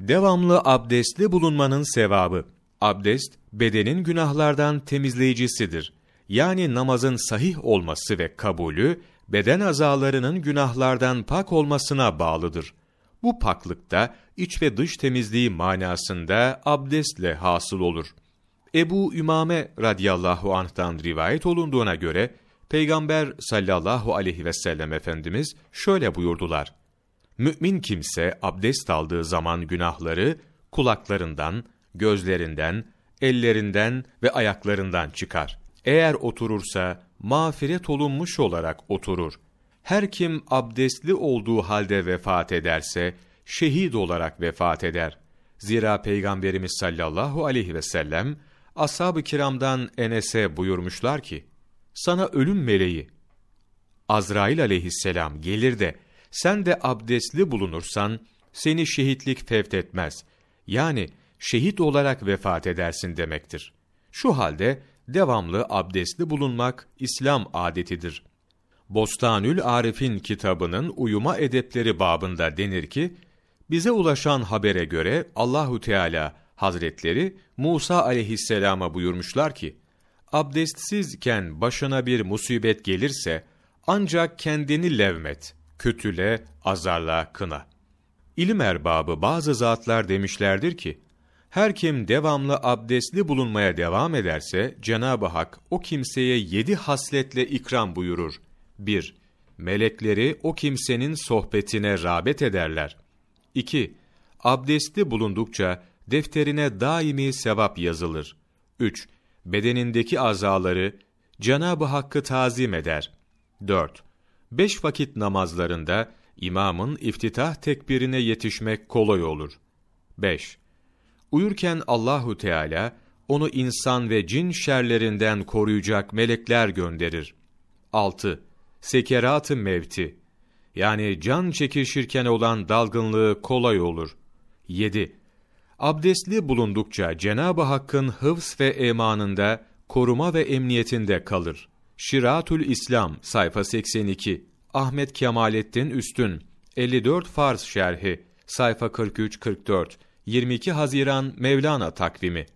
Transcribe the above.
Devamlı abdestli bulunmanın sevabı. Abdest, bedenin günahlardan temizleyicisidir. Yani namazın sahih olması ve kabulü, beden azalarının günahlardan pak olmasına bağlıdır. Bu paklıkta iç ve dış temizliği manasında abdestle hasıl olur. Ebu Ümame radıyallahu anh'tan rivayet olunduğuna göre, Peygamber sallallahu aleyhi ve sellem Efendimiz şöyle buyurdular. Mümin kimse abdest aldığı zaman günahları kulaklarından, gözlerinden, ellerinden ve ayaklarından çıkar. Eğer oturursa mağfiret olunmuş olarak oturur. Her kim abdestli olduğu halde vefat ederse şehit olarak vefat eder. Zira Peygamberimiz sallallahu aleyhi ve sellem ashab-ı kiramdan Enes'e buyurmuşlar ki, sana ölüm meleği, Azrail aleyhisselam gelir de, sen de abdestli bulunursan, seni şehitlik fevt etmez. Yani, şehit olarak vefat edersin demektir. Şu halde, devamlı abdestli bulunmak, İslam adetidir. Bostanül Arif'in kitabının uyuma edepleri babında denir ki, bize ulaşan habere göre Allahu Teala Hazretleri Musa aleyhisselama buyurmuşlar ki, abdestsizken başına bir musibet gelirse, ancak kendini levmet, kötüle, azarla, kına. İlim erbabı bazı zatlar demişlerdir ki, her kim devamlı abdestli bulunmaya devam ederse, Cenab-ı Hak o kimseye yedi hasletle ikram buyurur. 1. Melekleri o kimsenin sohbetine rağbet ederler. 2. Abdestli bulundukça defterine daimi sevap yazılır. 3. Bedenindeki azaları Cenab-ı Hakk'ı tazim eder. 4. Beş vakit namazlarında imamın iftitah tekbirine yetişmek kolay olur. 5. Uyurken Allahu Teala onu insan ve cin şerlerinden koruyacak melekler gönderir. 6. Sekerat-ı mevti yani can çekişirken olan dalgınlığı kolay olur. 7. Abdestli bulundukça Cenab-ı Hakk'ın hıfz ve emanında, koruma ve emniyetinde kalır. Şiratül İslam sayfa 82 Ahmet Kemalettin Üstün 54 Farz Şerhi sayfa 43-44 22 Haziran Mevlana takvimi